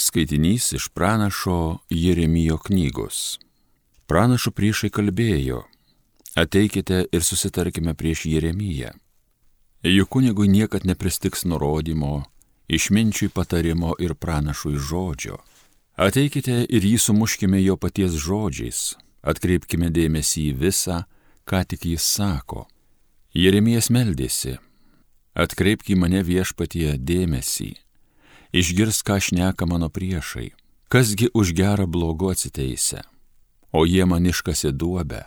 Skaitinys iš pranašo Jeremijo knygos. Pranašo priešai kalbėjo, ateikite ir susitarkime prieš Jeremiją. Juk kunigui niekad nepristiks nurodymo, išminčiui patarimo ir pranašui žodžio. Ateikite ir jį sumuškime jo paties žodžiais, atkreipkime dėmesį į visą, ką tik jis sako. Jeremijas meldėsi, atkreipk į mane viešpatie dėmesį, išgirs, ką šneka mano priešai, kasgi už gerą blogo atsiteisę, o jie man iškasi duobę.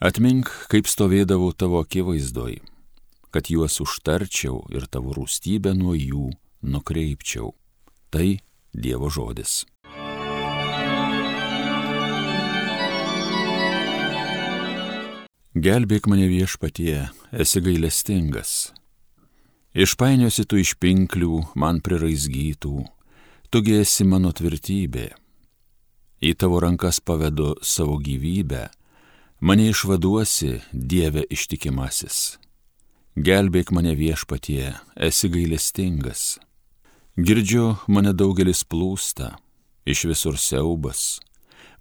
Atmink, kaip stovėdavau tavo akivaizdoj, kad juos užtarčiau ir tavo rūstybę nuo jų nukreipčiau. Tai Dievo žodis. Gelbėk mane viešpatie, esi gailestingas. Išpainiosi tu iš pinklių, man priraizgytų, tugi esi mano tvirtybė. Į tavo rankas pavedu savo gyvybę, mane išvaduosi, Dieve ištikimasis. Gelbėk mane viešpatie, esi gailestingas. Girdžiu, mane daugelis plūsta, iš visur siaubas,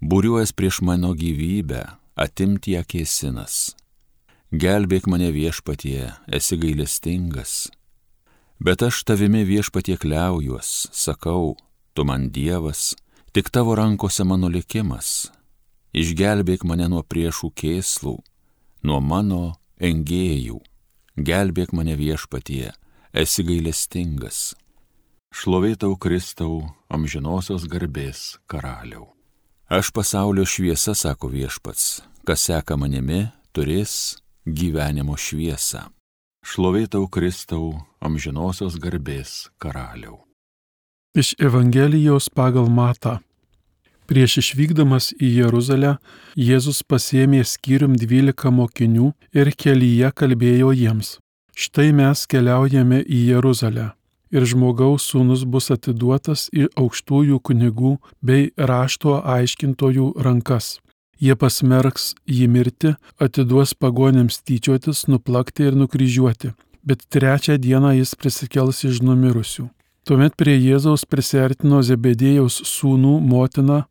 būriuojas prieš mano gyvybę, atimti ją kėsinas. Gelbėk mane viešpatie, esi gailestingas. Bet aš tavimi viešpatie kliaujuos, sakau, tu man Dievas, tik tavo rankose mano likimas. Išgelbėk mane nuo priešų kėslų, nuo mano engėjų. Gelbėk mane viešpatie, esi gailestingas. Šlovėtau Kristau, amžinosios garbės karaliau. Aš pasaulio šviesa, sako viešpats, kas seka manimi, turės gyvenimo šviesą. Šlovėtau Kristau, amžinosios garbės karaliau. Iš Evangelijos pagal Mata. Prieš išvykdamas į Jeruzalę, Jėzus pasėmė skyrium dvylika mokinių ir kelyje kalbėjo jiems. Štai mes keliaujame į Jeruzalę ir žmogaus sūnus bus atiduotas į aukštųjų kunigų bei rašto aiškintojų rankas. Jie pasmerks jį mirti, atiduos pagonėms tyčiotis, nuplakti ir nukryžiuoti, bet trečią dieną jis prisikels iš numirusių. Tuomet prie Jėzaus prisertino Zebedėjaus sūnų motina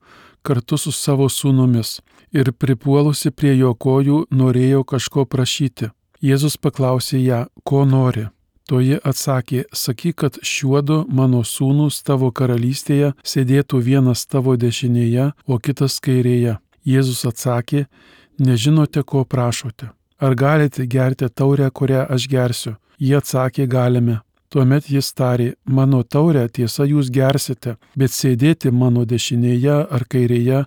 kartu su savo sūnumis ir pripuolusi prie jo kojų norėjo kažko prašyti. Jėzus paklausė ją, ko nori. Toji atsakė, sakyk, kad šiuodu mano sūnus tavo karalystėje sėdėtų vienas tavo dešinėje, o kitas kairėje. Jėzus atsakė, nežinote, ko prašote. Ar galite gerti taurę, kurią aš gersiu? Jie atsakė, galime. Tuomet jis tarė, mano taurę tiesa jūs gersite, bet sėdėti mano dešinėje ar kairėje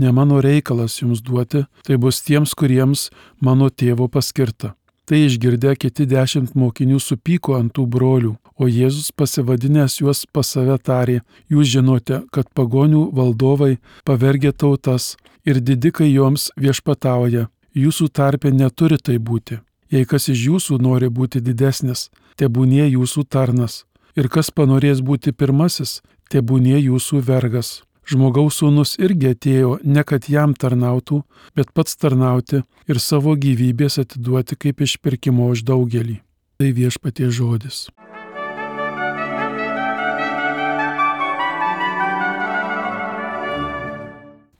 ne mano reikalas jums duoti, tai bus tiems, kuriems mano tėvo paskirta. Tai išgirdę kiti dešimt mokinių supyko ant tų brolių, o Jėzus pasivadinęs juos pas save tarė, jūs žinote, kad pagonių valdovai pavergia tautas ir didikai joms viešpatauja, jūsų tarpe neturi tai būti. Jei kas iš jūsų nori būti didesnis, tebūnie jūsų tarnas, ir kas panorės būti pirmasis, tebūnie jūsų vergas. Žmogaus sūnus irgi atėjo ne kad jam tarnautų, bet pats tarnauti ir savo gyvybės atiduoti kaip išpirkimo už daugelį. Tai viešpatie žodis.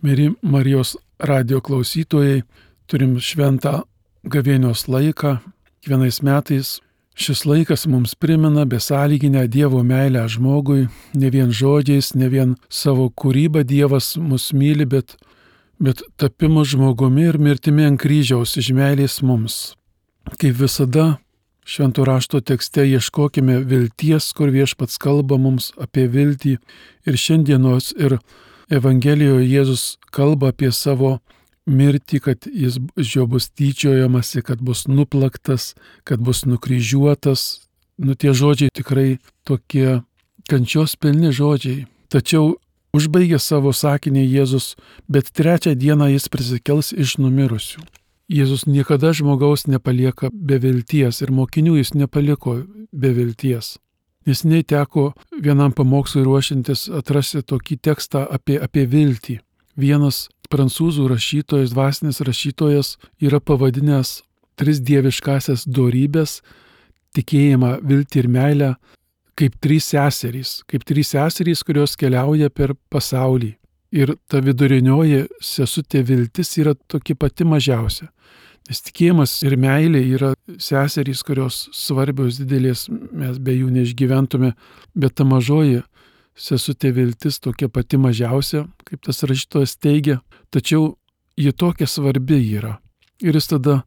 Mėly Marijos radio klausytojai, turim šventą gavėnios laiką. Kiekvienais metais Šis laikas mums primena besąlyginę Dievo meilę žmogui, ne vien žodžiais, ne vien savo kūrybą Dievas mus myli, bet, bet tapimu žmogumi ir mirtimi ant kryžiaus iš meilės mums. Kaip visada, šventų rašto tekste ieškokime vilties, kur viešpats kalba mums apie viltį ir šiandienos ir Evangelijoje Jėzus kalba apie savo mirtį, kad jis iš jo bus tyčiojamasi, kad bus nuplaktas, kad bus nukryžiuotas. Nu tie žodžiai tikrai tokie kančios pilni žodžiai. Tačiau užbaigė savo sakinį Jėzus, bet trečią dieną jis prisikels iš numirusių. Jėzus niekada žmogaus nepalieka be vilties ir mokinių jis nepaliko be vilties. Nes neteko vienam pamokslui ruošintis atrasti tokį tekstą apie, apie viltį. Vienas prancūzų rašytojas, dvasinis rašytojas yra pavadinęs tris dieviškasias dorybės - tikėjimą, viltį ir meilę kaip trys seserys, kaip trys seserys, kurios keliauja per pasaulį. Ir ta vidurinioji sesutė viltis yra tokia pati mažiausia. Nes tikėjimas ir meilė yra seserys, kurios svarbios didelės, mes be jų neišgyventume, bet ta mažoji sesutė viltis tokia pati mažiausia, kaip tas rašytojas teigia, tačiau ji tokia svarbi yra. Ir jis tada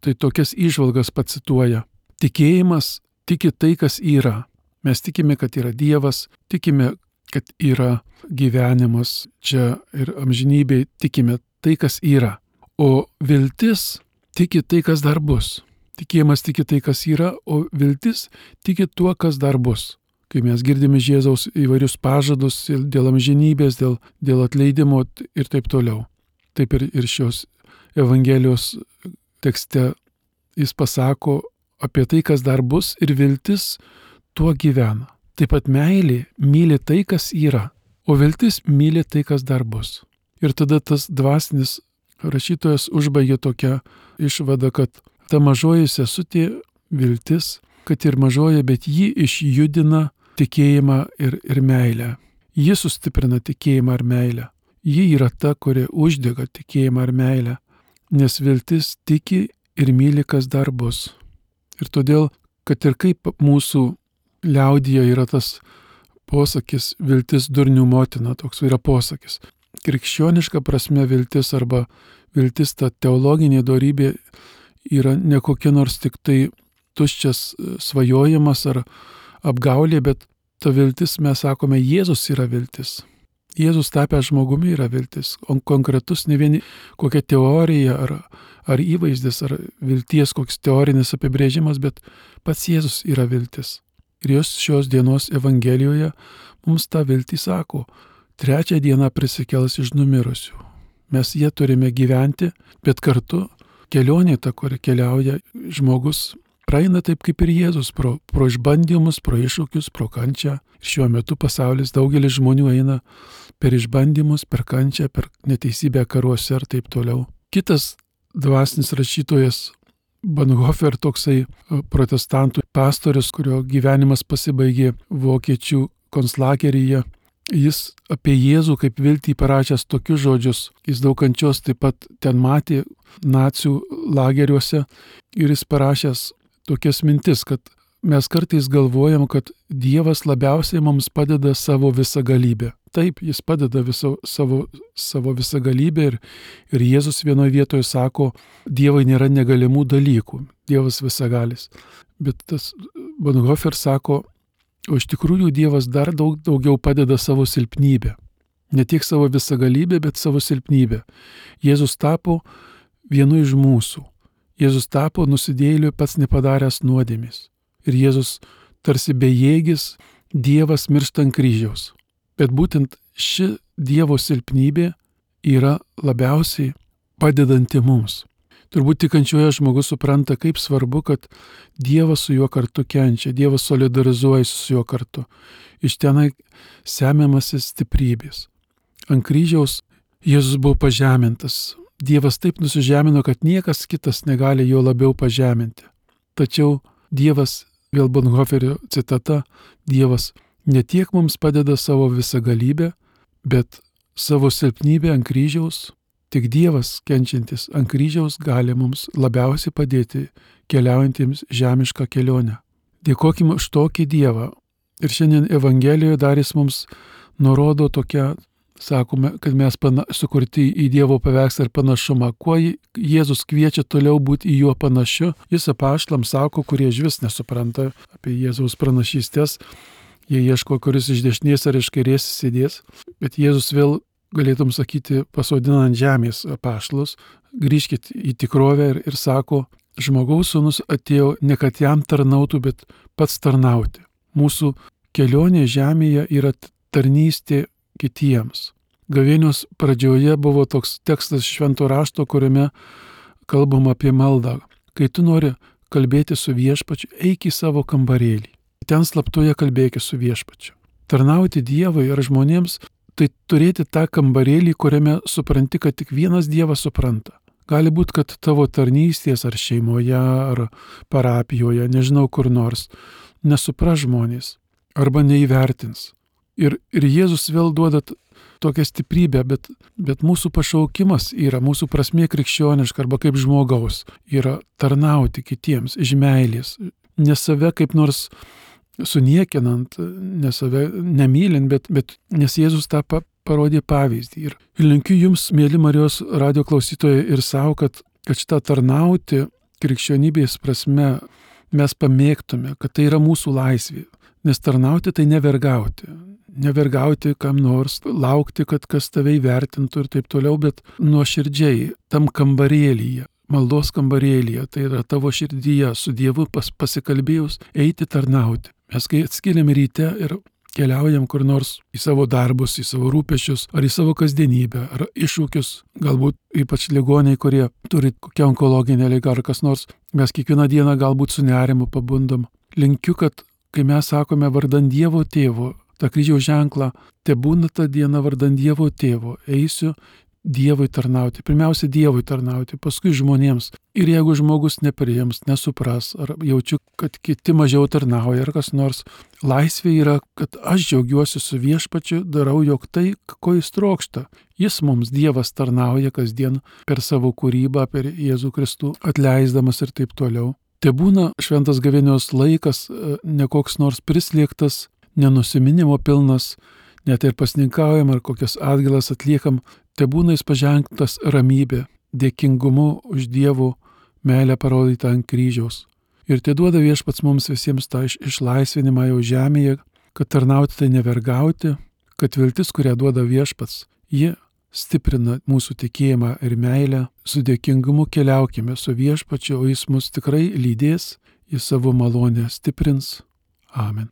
tai tokias išvalgas pacituoja. Tikėjimas tiki tai, kas yra. Mes tikime, kad yra Dievas, tikime, kad yra gyvenimas čia ir amžinybėje, tikime tai, kas yra. O viltis tiki tai, kas dar bus. Tikėjimas tiki tai, kas yra, o viltis tiki tuo, kas dar bus. Kai mes girdime Jėzaus įvairius pažadus dėl amžinybės, dėl, dėl atleidimo ir taip toliau. Taip ir, ir šios Evangelijos tekste jis pasako apie tai, kas dar bus ir viltis tuo gyvena. Taip pat meilė myli tai, kas yra, o viltis myli tai, kas dar bus. Ir tada tas dvasinis rašytojas užbaigė tokią išvadą, kad ta mažoji sesutė viltis, kad ir mažoji, bet ji išjudina tikėjimą ir, ir meilę. Ji sustiprina tikėjimą ir meilę. Ji yra ta, kuri uždega tikėjimą ir meilę, nes viltis tiki ir myli, kas dar bus. Ir todėl, kad ir kaip mūsų liaudyje yra tas posakis viltis durnių motina, toks yra posakis. Krikščioniška prasme viltis arba viltis ta teologinė darybė yra ne kokia nors tik tai tuščias e, svajojimas ar apgaulė, bet ta viltis, mes sakome, Jėzus yra viltis. Jėzus tapęs žmogumi yra viltis, o konkretus ne vieni kokia teorija ar, ar įvaizdis, ar vilties koks teorinis apibrėžimas, bet pats Jėzus yra viltis. Ir jos šios dienos Evangelijoje mums tą viltį sako, trečią dieną prisikels iš numirusių. Mes jie turime gyventi, bet kartu kelionė ta, kur keliauja žmogus, praeina taip kaip ir Jėzus, pro, pro išbandymus, pro iššūkius, pro kančią. Šiuo metu pasaulis daugelis žmonių eina per išbandymus, per kančią, per neteisybę karuose ir taip toliau. Kitas dvasinis rašytojas Banhofer, toksai e, protestantų pastorius, kurio gyvenimas pasibaigė vokiečių konslageryje, jis apie Jėzų kaip viltį parašęs tokius žodžius, jis daug kančios taip pat ten matė nacijų lageriuose ir jis parašęs tokias mintis, kad mes kartais galvojam, kad Dievas labiausiai mums padeda savo visą galybę. Taip, jis padeda viso, savo, savo visą galybę ir, ir Jėzus vienoje vietoje sako, Dievai nėra negalimų dalykų, Dievas visagalis. Bet tas Bonhoeffer sako, o iš tikrųjų Dievas dar daug, daugiau padeda savo silpnybę. Ne tik savo visagalybę, bet savo silpnybę. Jėzus tapo vienu iš mūsų. Jėzus tapo nusidėliu pats nepadaręs nuodėmis. Ir Jėzus tarsi bejėgis Dievas miršta ant kryžiaus. Bet būtent ši Dievo silpnybė yra labiausiai padedanti mums. Turbūt tikančioje žmogus supranta, kaip svarbu, kad Dievas su juo kartu kenčia, Dievas solidarizuojasi su juo kartu. Iš tenai semiamasi stiprybės. Ant kryžiaus Jėzus buvo pažemintas. Dievas taip nusižemino, kad niekas kitas negali jo labiau pažeminti. Tačiau Dievas, vėl Bonhoferio citata, Dievas ne tiek mums padeda savo visą galybę, bet savo silpnybę ant kryžiaus, tik Dievas kenčiantis ant kryžiaus gali mums labiausiai padėti keliaujantiems žemišką kelionę. Dėkojim už tokį Dievą. Ir šiandien Evangelijoje dar jis mums nurodo tokią, sakome, kad mes pana, sukurti į Dievo paveikslą ir panašumą. Kuo Jėzus kviečia toliau būti į juo panašiu, jis apaštlam sako, kurie iš vis nesupranta apie Jėzaus pranašystės, Jie ieško, kuris iš dešinės ar iš kairės sėdės, bet Jėzus vėl, galėtum sakyti, pasodina ant žemės pašlus, grįžkit į tikrovę ir, ir sako, žmogaus sūnus atėjo ne kad jam tarnautų, bet pats tarnauti. Mūsų kelionė žemėje yra tarnystė kitiems. Gavėnios pradžioje buvo toks tekstas švento rašto, kuriame kalbam apie maldą. Kai tu nori kalbėti su viešpačiu, eik į savo kambarėlį ten slaptoje kalbėkis su viešpačiu. Tarnauti Dievui ar žmonėms tai turėti tą kambarėlį, kuriame supranti, kad tik vienas Dievas supranta. Gali būti, kad tavo tarnystės ar šeimoje, ar parapijoje, nežinau kur nors, nesupra žmonės. arba neįvertins. Ir, ir Jėzus vėl duoda tokią stiprybę, bet, bet mūsų pašaukimas yra, mūsų prasmė krikščioniška arba kaip žmogaus yra tarnauti kitiems iš meilės, ne save kaip nors suniekinant, ne save nemylint, bet, bet nes Jėzus tą pa, parodė pavyzdį. Ir linkiu Jums, mėly Marijos radio klausytojai, ir savo, kad, kad šitą tarnauti krikščionybės prasme mes pamėgtume, kad tai yra mūsų laisvė. Nes tarnauti tai nevergauti. Nevergauti kam nors, laukti, kad kas tave įvertintų ir taip toliau, bet nuoširdžiai tam kambarėlyje, maldos kambarėlyje, tai yra tavo širdyje, su Dievu pas, pasikalbėjus, eiti tarnauti. Mes kai atskiriam ryte ir keliaujam kur nors į savo darbus, į savo rūpešius, ar į savo kasdienybę, ar iššūkius, galbūt ypač ligoniai, kurie turi kokią onkologinę lygą ar kas nors, mes kiekvieną dieną galbūt su nerimu pabundam. Linkiu, kad kai mes sakome vardan Dievo tėvo, tą kryžiaus ženklą, te būna ta diena vardan Dievo tėvo, eisiu Dievui tarnauti, pirmiausia Dievui tarnauti, paskui žmonėms. Ir jeigu žmogus nepriims, nesupras, ar jaučiu, kad kiti mažiau tarnauja, ar kas nors, laisvė yra, kad aš džiaugiuosi su viešpačiu, darau jog tai, ko jis trokšta. Jis mums Dievas tarnauja kasdien per savo kūrybą, per Jėzų Kristų, atleisdamas ir taip toliau. Te būna šventas gavėnios laikas, e, ne koks nors prislėgtas, nenusiminimo pilnas, net ir pasninkaujam ar kokias atgilas atliekam, te būna jis paženktas ramybė, dėkingumu už Dievų meilę parodytą ant kryžiaus. Ir tai duoda viešpats mums visiems tą išlaisvinimą jau žemėje, kad tarnauti tai nevergauti, kad viltis, kurią duoda viešpats, ji stiprina mūsų tikėjimą ir meilę, su dėkingumu keliaukime su viešpačiu, o jis mus tikrai lydės, į savo malonę stiprins. Amen.